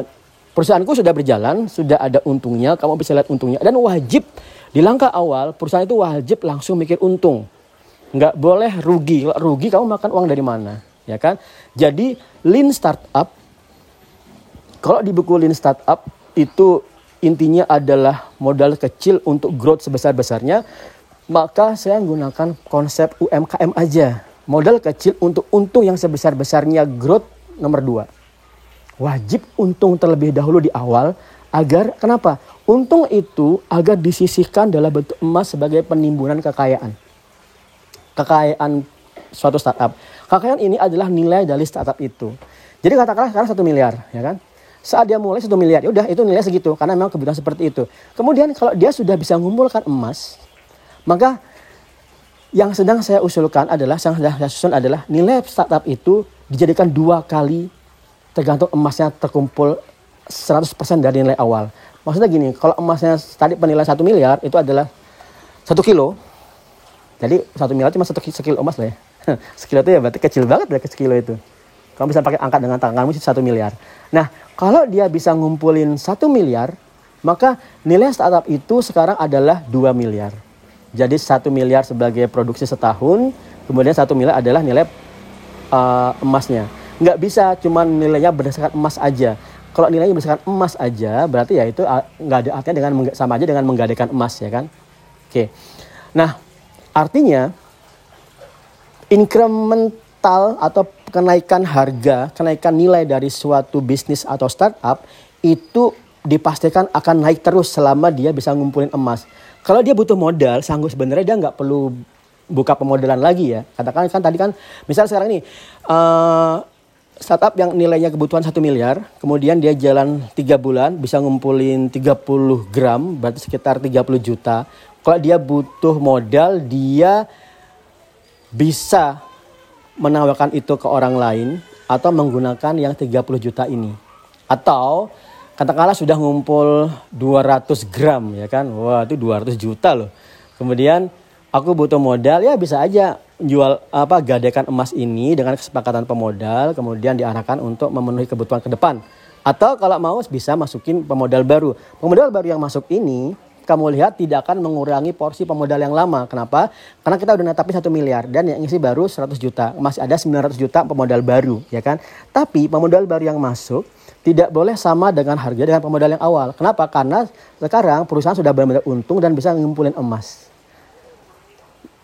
perusahaanku sudah berjalan, sudah ada untungnya, kamu bisa lihat untungnya dan wajib di langkah awal perusahaan itu wajib langsung mikir untung. Nggak boleh rugi. Rugi kamu makan uang dari mana? Ya kan? Jadi lean startup kalau di buku Lean Startup itu intinya adalah modal kecil untuk growth sebesar-besarnya, maka saya menggunakan konsep UMKM aja. Modal kecil untuk untung yang sebesar-besarnya growth nomor dua. Wajib untung terlebih dahulu di awal agar kenapa? Untung itu agar disisihkan dalam bentuk emas sebagai penimbunan kekayaan. Kekayaan suatu startup. Kekayaan ini adalah nilai dari startup itu. Jadi katakanlah sekarang satu miliar, ya kan? Saat dia mulai satu miliar, ya udah itu nilai segitu karena memang kebutuhan seperti itu. Kemudian kalau dia sudah bisa mengumpulkan emas, maka yang sedang saya usulkan adalah, yang sedang saya susun adalah nilai startup itu dijadikan dua kali tergantung emasnya terkumpul 100% dari nilai awal. Maksudnya gini, kalau emasnya tadi penilaian satu miliar itu adalah satu kilo. Jadi satu miliar cuma satu sekilo emas lah ya. sekilo itu ya berarti kecil banget lah sekilo itu. Kamu bisa pakai angkat dengan tanganmu satu miliar. Nah, kalau dia bisa ngumpulin satu miliar, maka nilai startup itu sekarang adalah 2 miliar. Jadi satu miliar sebagai produksi setahun, kemudian satu miliar adalah nilai uh, emasnya. Nggak bisa cuma nilainya berdasarkan emas aja. Kalau nilainya berdasarkan emas aja berarti ya itu ah, nggak ada artinya dengan sama aja dengan menggadaikan emas ya kan? Oke. Nah artinya incremental atau kenaikan harga kenaikan nilai dari suatu bisnis atau startup itu dipastikan akan naik terus selama dia bisa ngumpulin emas kalau dia butuh modal sanggup sebenarnya dia nggak perlu buka pemodalan lagi ya katakan kan tadi kan misal sekarang ini uh, startup yang nilainya kebutuhan satu miliar, kemudian dia jalan tiga bulan bisa ngumpulin 30 gram, berarti sekitar 30 juta. Kalau dia butuh modal, dia bisa menawarkan itu ke orang lain atau menggunakan yang 30 juta ini. Atau katakanlah sudah ngumpul 200 gram ya kan. Wah, itu 200 juta loh. Kemudian aku butuh modal ya bisa aja jual apa gadekan emas ini dengan kesepakatan pemodal kemudian diarahkan untuk memenuhi kebutuhan ke depan atau kalau mau bisa masukin pemodal baru pemodal baru yang masuk ini kamu lihat tidak akan mengurangi porsi pemodal yang lama. Kenapa? Karena kita udah netapin satu miliar dan yang isi baru 100 juta. Masih ada 900 juta pemodal baru, ya kan? Tapi pemodal baru yang masuk tidak boleh sama dengan harga dengan pemodal yang awal. Kenapa? Karena sekarang perusahaan sudah benar-benar untung dan bisa ngumpulin emas.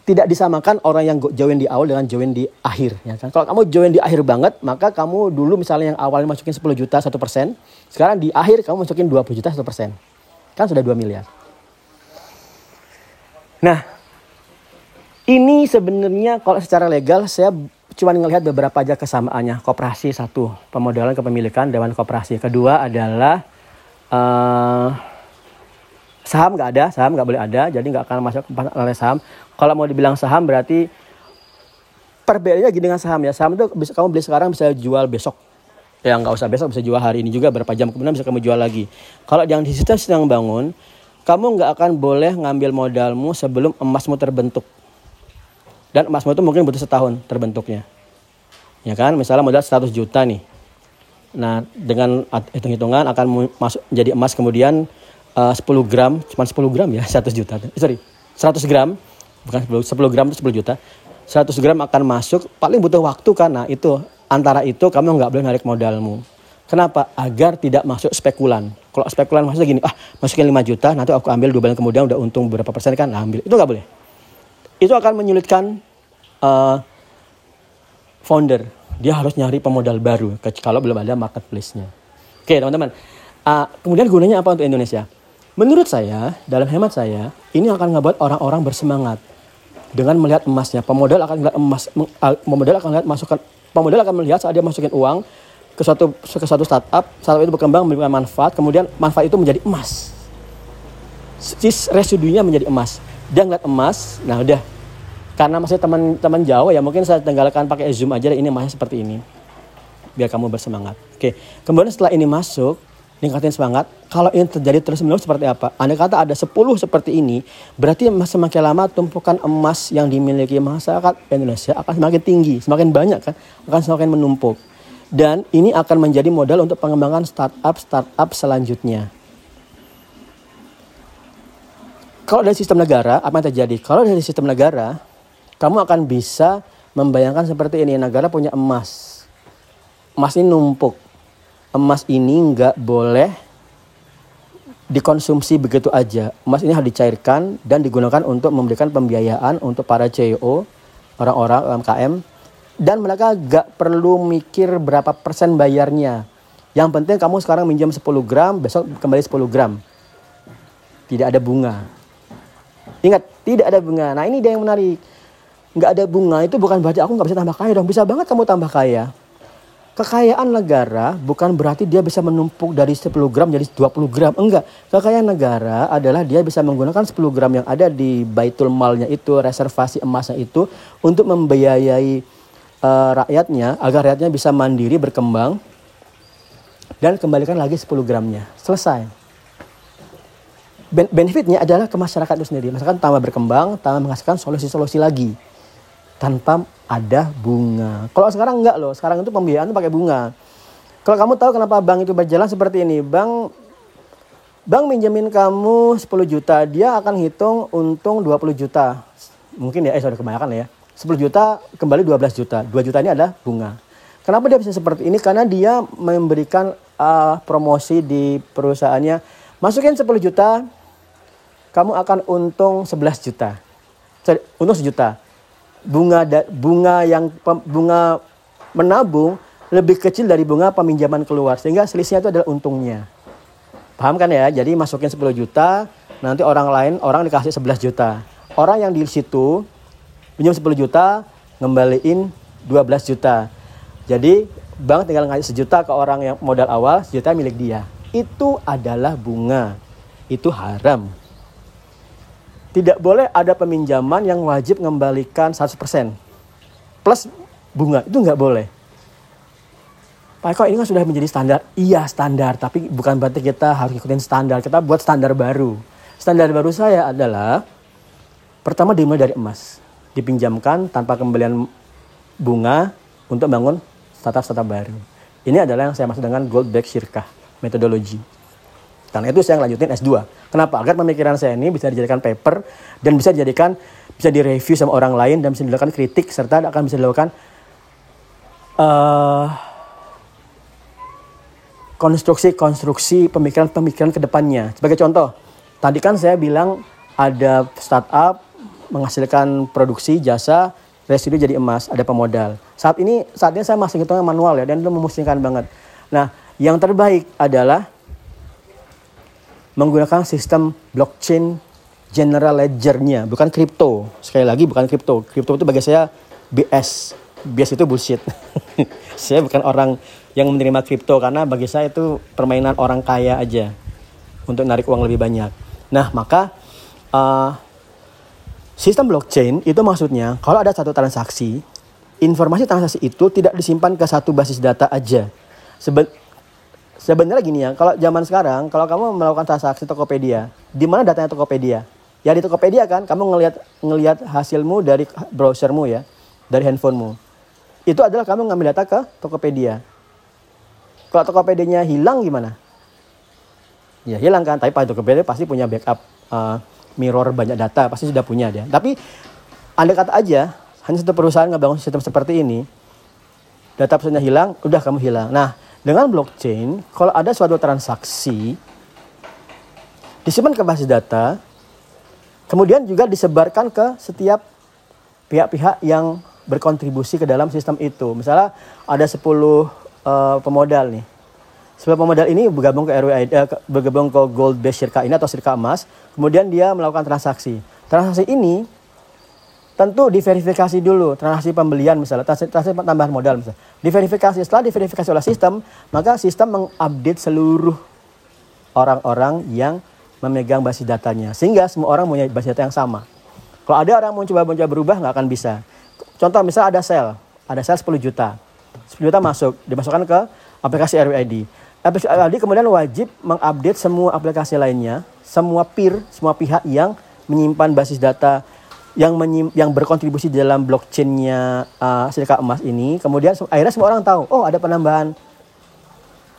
Tidak disamakan orang yang join di awal dengan join di akhir ya kan? Kalau kamu join di akhir banget maka kamu dulu misalnya yang awalnya masukin 10 juta satu persen. Sekarang di akhir kamu masukin 20 juta satu persen. Kan sudah 2 miliar. Nah ini sebenarnya kalau secara legal saya cuma ngelihat beberapa aja kesamaannya. Koperasi satu pemodalan kepemilikan. Dewan koperasi kedua adalah uh, saham nggak ada saham nggak boleh ada jadi nggak akan masuk oleh saham. Kalau mau dibilang saham berarti perbedaannya gini dengan saham ya. Saham itu bisa kamu beli sekarang bisa jual besok. Ya nggak usah besok bisa jual hari ini juga berapa jam kemudian bisa kamu jual lagi. Kalau yang di situ sedang bangun kamu nggak akan boleh ngambil modalmu sebelum emasmu terbentuk dan emasmu itu mungkin butuh setahun terbentuknya ya kan misalnya modal 100 juta nih nah dengan hitung-hitungan akan masuk jadi emas kemudian uh, 10 gram, cuma 10 gram ya, 100 juta. Eh, sorry, 100 gram, bukan 10, 10 gram itu 10 juta. 100 gram akan masuk, paling butuh waktu karena itu antara itu kamu nggak boleh narik modalmu. Kenapa? Agar tidak masuk spekulan. Kalau spekulan maksudnya gini, ah masukin 5 juta, nanti aku ambil dua bulan kemudian udah untung berapa persen kan, nah, ambil. Itu nggak boleh. Itu akan menyulitkan uh, founder. Dia harus nyari pemodal baru kalau belum ada marketplace-nya. Oke teman-teman. Uh, kemudian gunanya apa untuk Indonesia? Menurut saya, dalam hemat saya, ini akan ngebuat orang-orang bersemangat dengan melihat emasnya. Pemodal akan melihat emas, pemodal akan melihat masukan, pemodal akan melihat saat dia masukin uang ke suatu ke suatu startup, startup itu berkembang memberikan manfaat, kemudian manfaat itu menjadi emas. Residunya menjadi emas. Dia ngeliat emas, nah udah. Karena masih teman-teman Jawa ya mungkin saya tinggalkan pakai zoom aja ini emasnya seperti ini. Biar kamu bersemangat. Oke. Kemudian setelah ini masuk, ningkatin semangat. Kalau ini terjadi terus menerus seperti apa? Anda kata ada 10 seperti ini, berarti semakin lama tumpukan emas yang dimiliki masyarakat Indonesia akan semakin tinggi, semakin banyak kan, akan semakin menumpuk. Dan ini akan menjadi modal untuk pengembangan startup-startup selanjutnya. Kalau dari sistem negara, apa yang terjadi? Kalau dari sistem negara, kamu akan bisa membayangkan seperti ini. Negara punya emas. Emas ini numpuk emas ini nggak boleh dikonsumsi begitu aja. Emas ini harus dicairkan dan digunakan untuk memberikan pembiayaan untuk para CEO, orang-orang UMKM, dan mereka nggak perlu mikir berapa persen bayarnya. Yang penting kamu sekarang minjam 10 gram, besok kembali 10 gram. tidak ada bunga. Ingat, tidak ada bunga. Nah ini dia yang menarik. Nggak ada bunga itu bukan berarti aku nggak bisa tambah kaya dong. Bisa banget kamu tambah kaya. Kekayaan negara bukan berarti dia bisa menumpuk dari 10 gram jadi 20 gram. Enggak. Kekayaan negara adalah dia bisa menggunakan 10 gram yang ada di baitul malnya itu, reservasi emasnya itu untuk membiayai uh, rakyatnya agar rakyatnya bisa mandiri berkembang dan kembalikan lagi 10 gramnya. Selesai. Benefitnya adalah ke masyarakat itu sendiri. Masyarakat tambah berkembang, tambah menghasilkan solusi-solusi lagi tanpa ada bunga. Kalau sekarang enggak loh, sekarang itu pembiayaan itu pakai bunga. Kalau kamu tahu kenapa bank itu berjalan seperti ini, bank bank minjemin kamu 10 juta, dia akan hitung untung 20 juta. Mungkin ya, eh sudah kebanyakan ya. 10 juta kembali 12 juta. 2 juta ini adalah bunga. Kenapa dia bisa seperti ini? Karena dia memberikan uh, promosi di perusahaannya. Masukin 10 juta, kamu akan untung 11 juta. Untung sejuta bunga bunga yang bunga menabung lebih kecil dari bunga peminjaman keluar sehingga selisihnya itu adalah untungnya. Paham kan ya? Jadi masukin 10 juta, nanti orang lain orang dikasih 11 juta. Orang yang di situ pinjam 10 juta, ngembaliin 12 juta. Jadi bank tinggal ngasih sejuta ke orang yang modal awal, sejuta milik dia. Itu adalah bunga. Itu haram tidak boleh ada peminjaman yang wajib mengembalikan 100% plus bunga itu nggak boleh. Pak Eko ini kan sudah menjadi standar. Iya standar. Tapi bukan berarti kita harus ikutin standar. Kita buat standar baru. Standar baru saya adalah pertama dimulai dari emas. Dipinjamkan tanpa kembalian bunga untuk bangun startup-startup baru. Ini adalah yang saya maksud dengan gold back syirkah metodologi karena itu saya lanjutin S2. Kenapa? Agar pemikiran saya ini bisa dijadikan paper dan bisa dijadikan bisa direview sama orang lain dan bisa dilakukan kritik serta akan bisa dilakukan uh, konstruksi-konstruksi pemikiran-pemikiran ke depannya. Sebagai contoh, tadi kan saya bilang ada startup menghasilkan produksi jasa residu jadi emas, ada pemodal. Saat ini saatnya saya masih hitungnya manual ya dan itu memusingkan banget. Nah, yang terbaik adalah menggunakan sistem blockchain general ledgernya, bukan kripto. Sekali lagi bukan kripto. Kripto itu bagi saya BS. BS itu bullshit. saya bukan orang yang menerima kripto karena bagi saya itu permainan orang kaya aja untuk narik uang lebih banyak. Nah, maka uh, sistem blockchain itu maksudnya kalau ada satu transaksi, informasi transaksi itu tidak disimpan ke satu basis data aja. Seben sebenarnya gini ya, kalau zaman sekarang, kalau kamu melakukan transaksi Tokopedia, di mana datanya Tokopedia? Ya di Tokopedia kan, kamu ngelihat ngelihat hasilmu dari browsermu ya, dari handphonemu. Itu adalah kamu ngambil data ke Tokopedia. Kalau Tokopedia-nya hilang gimana? Ya hilang kan, tapi Pak Tokopedia pasti punya backup uh, mirror banyak data, pasti sudah punya dia. Tapi anda kata aja, hanya satu perusahaan ngebangun sistem seperti ini, data perusahaannya hilang, udah kamu hilang. Nah, dengan blockchain, kalau ada suatu transaksi disimpan ke basis data, kemudian juga disebarkan ke setiap pihak-pihak yang berkontribusi ke dalam sistem itu. Misalnya ada 10 uh, eh, pemodal nih. 10 pemodal ini bergabung ke RWI, uh, bergabung ke gold base Shirka ini atau Shirka emas, kemudian dia melakukan transaksi. Transaksi ini tentu diverifikasi dulu transaksi pembelian misalnya transaksi, tambahan modal misalnya. Diverifikasi setelah diverifikasi oleh sistem maka sistem mengupdate seluruh orang-orang yang memegang basis datanya. Sehingga semua orang punya basis data yang sama. Kalau ada orang mau coba-coba berubah nggak akan bisa. Contoh misalnya ada sel. Ada sel 10 juta. 10 juta masuk dimasukkan ke aplikasi RWID aplikasi RWID kemudian wajib mengupdate semua aplikasi lainnya semua peer semua pihak yang menyimpan basis data yang menyim, yang berkontribusi dalam blockchainnya uh, Silka Emas ini, kemudian akhirnya semua orang tahu, oh ada penambahan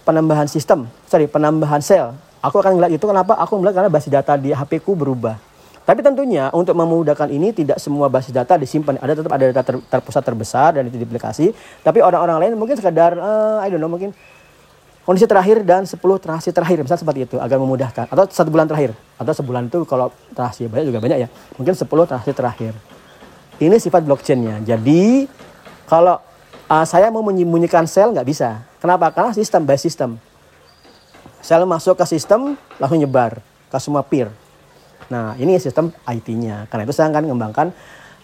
penambahan sistem, sorry penambahan sel. Aku akan melihat itu kenapa? Aku melihat karena basis data di HP ku berubah. Tapi tentunya untuk memudahkan ini tidak semua basis data disimpan. Ada tetap ada data ter, terpusat terbesar dan itu duplikasi. Tapi orang-orang lain mungkin sekedar, uh, I don't know, mungkin kondisi terakhir dan 10 transaksi terakhir. Misalnya seperti itu agar memudahkan. Atau satu bulan terakhir. Atau sebulan itu kalau transaksi banyak juga banyak ya. Mungkin 10 transaksi terakhir. Ini sifat blockchainnya. Jadi kalau uh, saya mau menyembunyikan sel nggak bisa. Kenapa? Karena sistem by sistem sel masuk ke sistem langsung nyebar ke semua peer. Nah, ini sistem IT-nya. Karena itu saya akan mengembangkan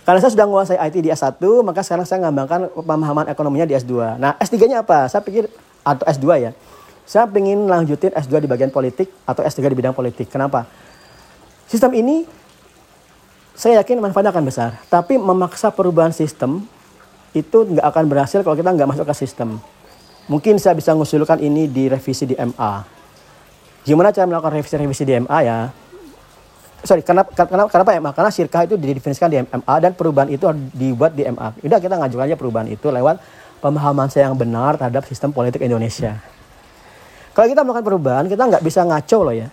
karena saya sudah menguasai IT di S1, maka sekarang saya mengembangkan pemahaman ekonominya di S2. Nah, S3-nya apa? Saya pikir atau S2 ya. Saya ingin lanjutin S2 di bagian politik atau S3 di bidang politik. Kenapa? Sistem ini saya yakin manfaatnya akan besar. Tapi memaksa perubahan sistem itu nggak akan berhasil kalau kita nggak masuk ke sistem. Mungkin saya bisa mengusulkan ini di revisi di MA. Gimana cara melakukan revisi-revisi di MA ya? sorry karena karena kenapa MA karena sirkah itu didefinisikan di MA dan perubahan itu dibuat di MA udah kita ngajukan aja perubahan itu lewat pemahaman saya yang benar terhadap sistem politik Indonesia. Kalau kita melakukan perubahan kita nggak bisa ngaco loh ya.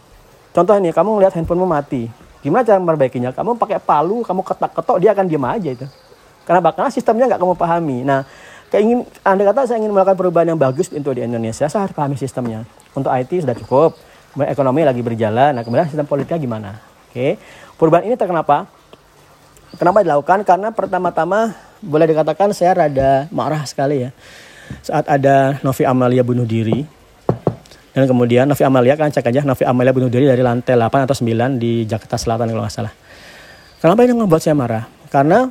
Contoh ini kamu ngelihat handphonemu mati. Gimana cara memperbaikinya? Kamu pakai palu kamu ketak-ketok dia akan diam aja itu. Karena sistemnya nggak kamu pahami. Nah keingin anda kata saya ingin melakukan perubahan yang bagus untuk di Indonesia saya harus pahami sistemnya. Untuk IT sudah cukup ekonomi lagi berjalan nah kemudian sistem politiknya gimana? Oke, perubahan ini kenapa? Kenapa dilakukan? Karena pertama-tama boleh dikatakan saya rada marah sekali ya saat ada Novi Amalia bunuh diri. Dan kemudian Novi Amalia kan cek aja Novi Amalia bunuh diri dari lantai 8 atau 9 di Jakarta Selatan kalau nggak salah. Kenapa ini membuat saya marah? Karena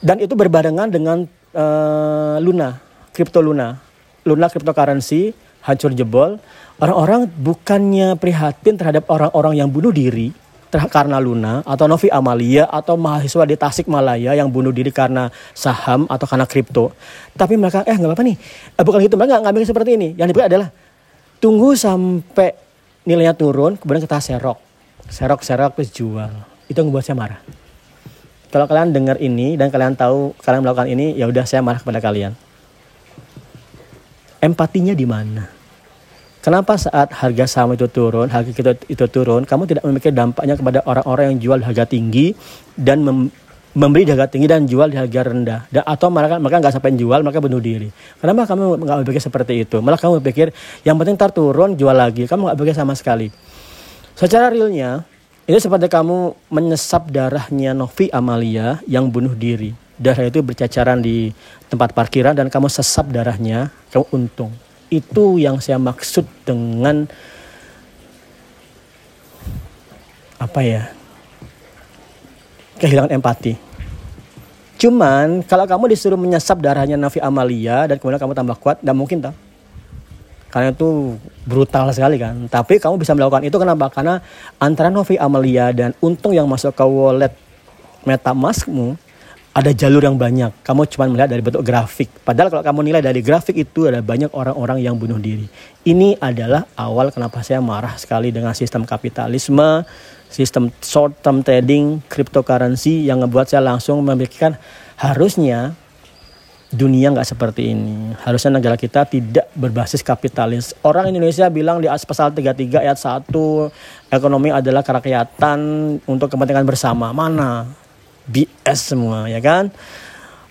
dan itu berbarengan dengan uh, Luna, kripto Luna. Luna cryptocurrency hancur jebol. Orang-orang bukannya prihatin terhadap orang-orang yang bunuh diri, karena Luna atau Novi Amalia atau mahasiswa di Tasikmalaya yang bunuh diri karena saham atau karena kripto. Tapi mereka eh nggak apa-apa nih. Eh, bukan gitu mereka nggak ngambil seperti ini. Yang dibuat adalah tunggu sampai nilainya turun kemudian kita serok. Serok serok terus jual. Itu yang membuat saya marah. Kalau kalian dengar ini dan kalian tahu kalian melakukan ini ya udah saya marah kepada kalian. Empatinya di mana? Kenapa saat harga saham itu turun, harga kita itu turun, kamu tidak memikir dampaknya kepada orang-orang yang jual harga tinggi dan mem membeli di harga tinggi dan jual di harga rendah. Dan, atau mereka mereka nggak sampai jual, mereka bunuh diri. Kenapa kamu nggak berpikir seperti itu? Malah kamu berpikir yang penting ntar turun, jual lagi. Kamu nggak berpikir sama sekali. Secara realnya, ini seperti kamu menyesap darahnya Novi Amalia yang bunuh diri. Darah itu bercacaran di tempat parkiran dan kamu sesap darahnya, kamu untung. Itu yang saya maksud dengan apa ya? Kehilangan empati. Cuman kalau kamu disuruh menyesap darahnya Nafi Amalia dan kemudian kamu tambah kuat, tidak mungkin tak? Karena itu brutal sekali kan. Tapi kamu bisa melakukan itu kenapa? Karena antara Novi Amalia dan untung yang masuk ke wallet MetaMaskmu ada jalur yang banyak. Kamu cuma melihat dari bentuk grafik. Padahal kalau kamu nilai dari grafik itu ada banyak orang-orang yang bunuh diri. Ini adalah awal kenapa saya marah sekali dengan sistem kapitalisme, sistem short term trading, cryptocurrency yang ngebuat saya langsung memikirkan harusnya dunia nggak seperti ini. Harusnya negara kita tidak berbasis kapitalis. Orang Indonesia bilang di pasal 33 ayat 1 ekonomi adalah kerakyatan untuk kepentingan bersama. Mana? BS semua ya kan?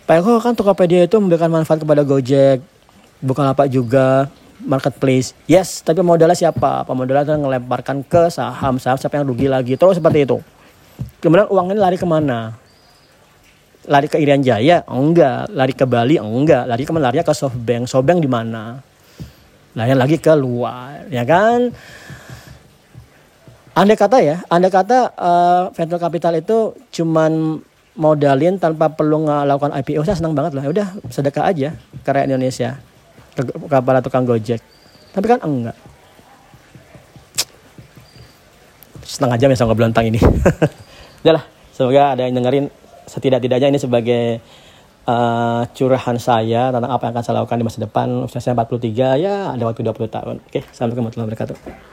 Pak Eko kan Tokopedia itu memberikan manfaat kepada Gojek bukan apa juga marketplace. Yes tapi modalnya siapa? Pemodalnya itu ngelemparkan ke saham. Saham siapa yang rugi lagi? Terus seperti itu. Kemudian uang ini lari ke mana? Lari ke Irian Jaya? Enggak. Lari ke Bali? Enggak. Lari ke mana lari ke Softbank? Softbank di mana? Lari lagi ke luar ya kan Andai kata ya, andai kata uh, venture capital itu cuman modalin tanpa perlu melakukan IPO, saya senang banget lah. Ya udah sedekah aja ke rakyat Indonesia, ke, ke para tukang Gojek. Tapi kan enggak. Setengah jam ya sama belantang ini. Udah lah, semoga ada yang dengerin setidak-tidaknya ini sebagai uh, curahan saya tentang apa yang akan saya lakukan di masa depan. Usia saya 43 ya ada waktu 20 tahun. Oke, assalamualaikum warahmatullahi wabarakatuh.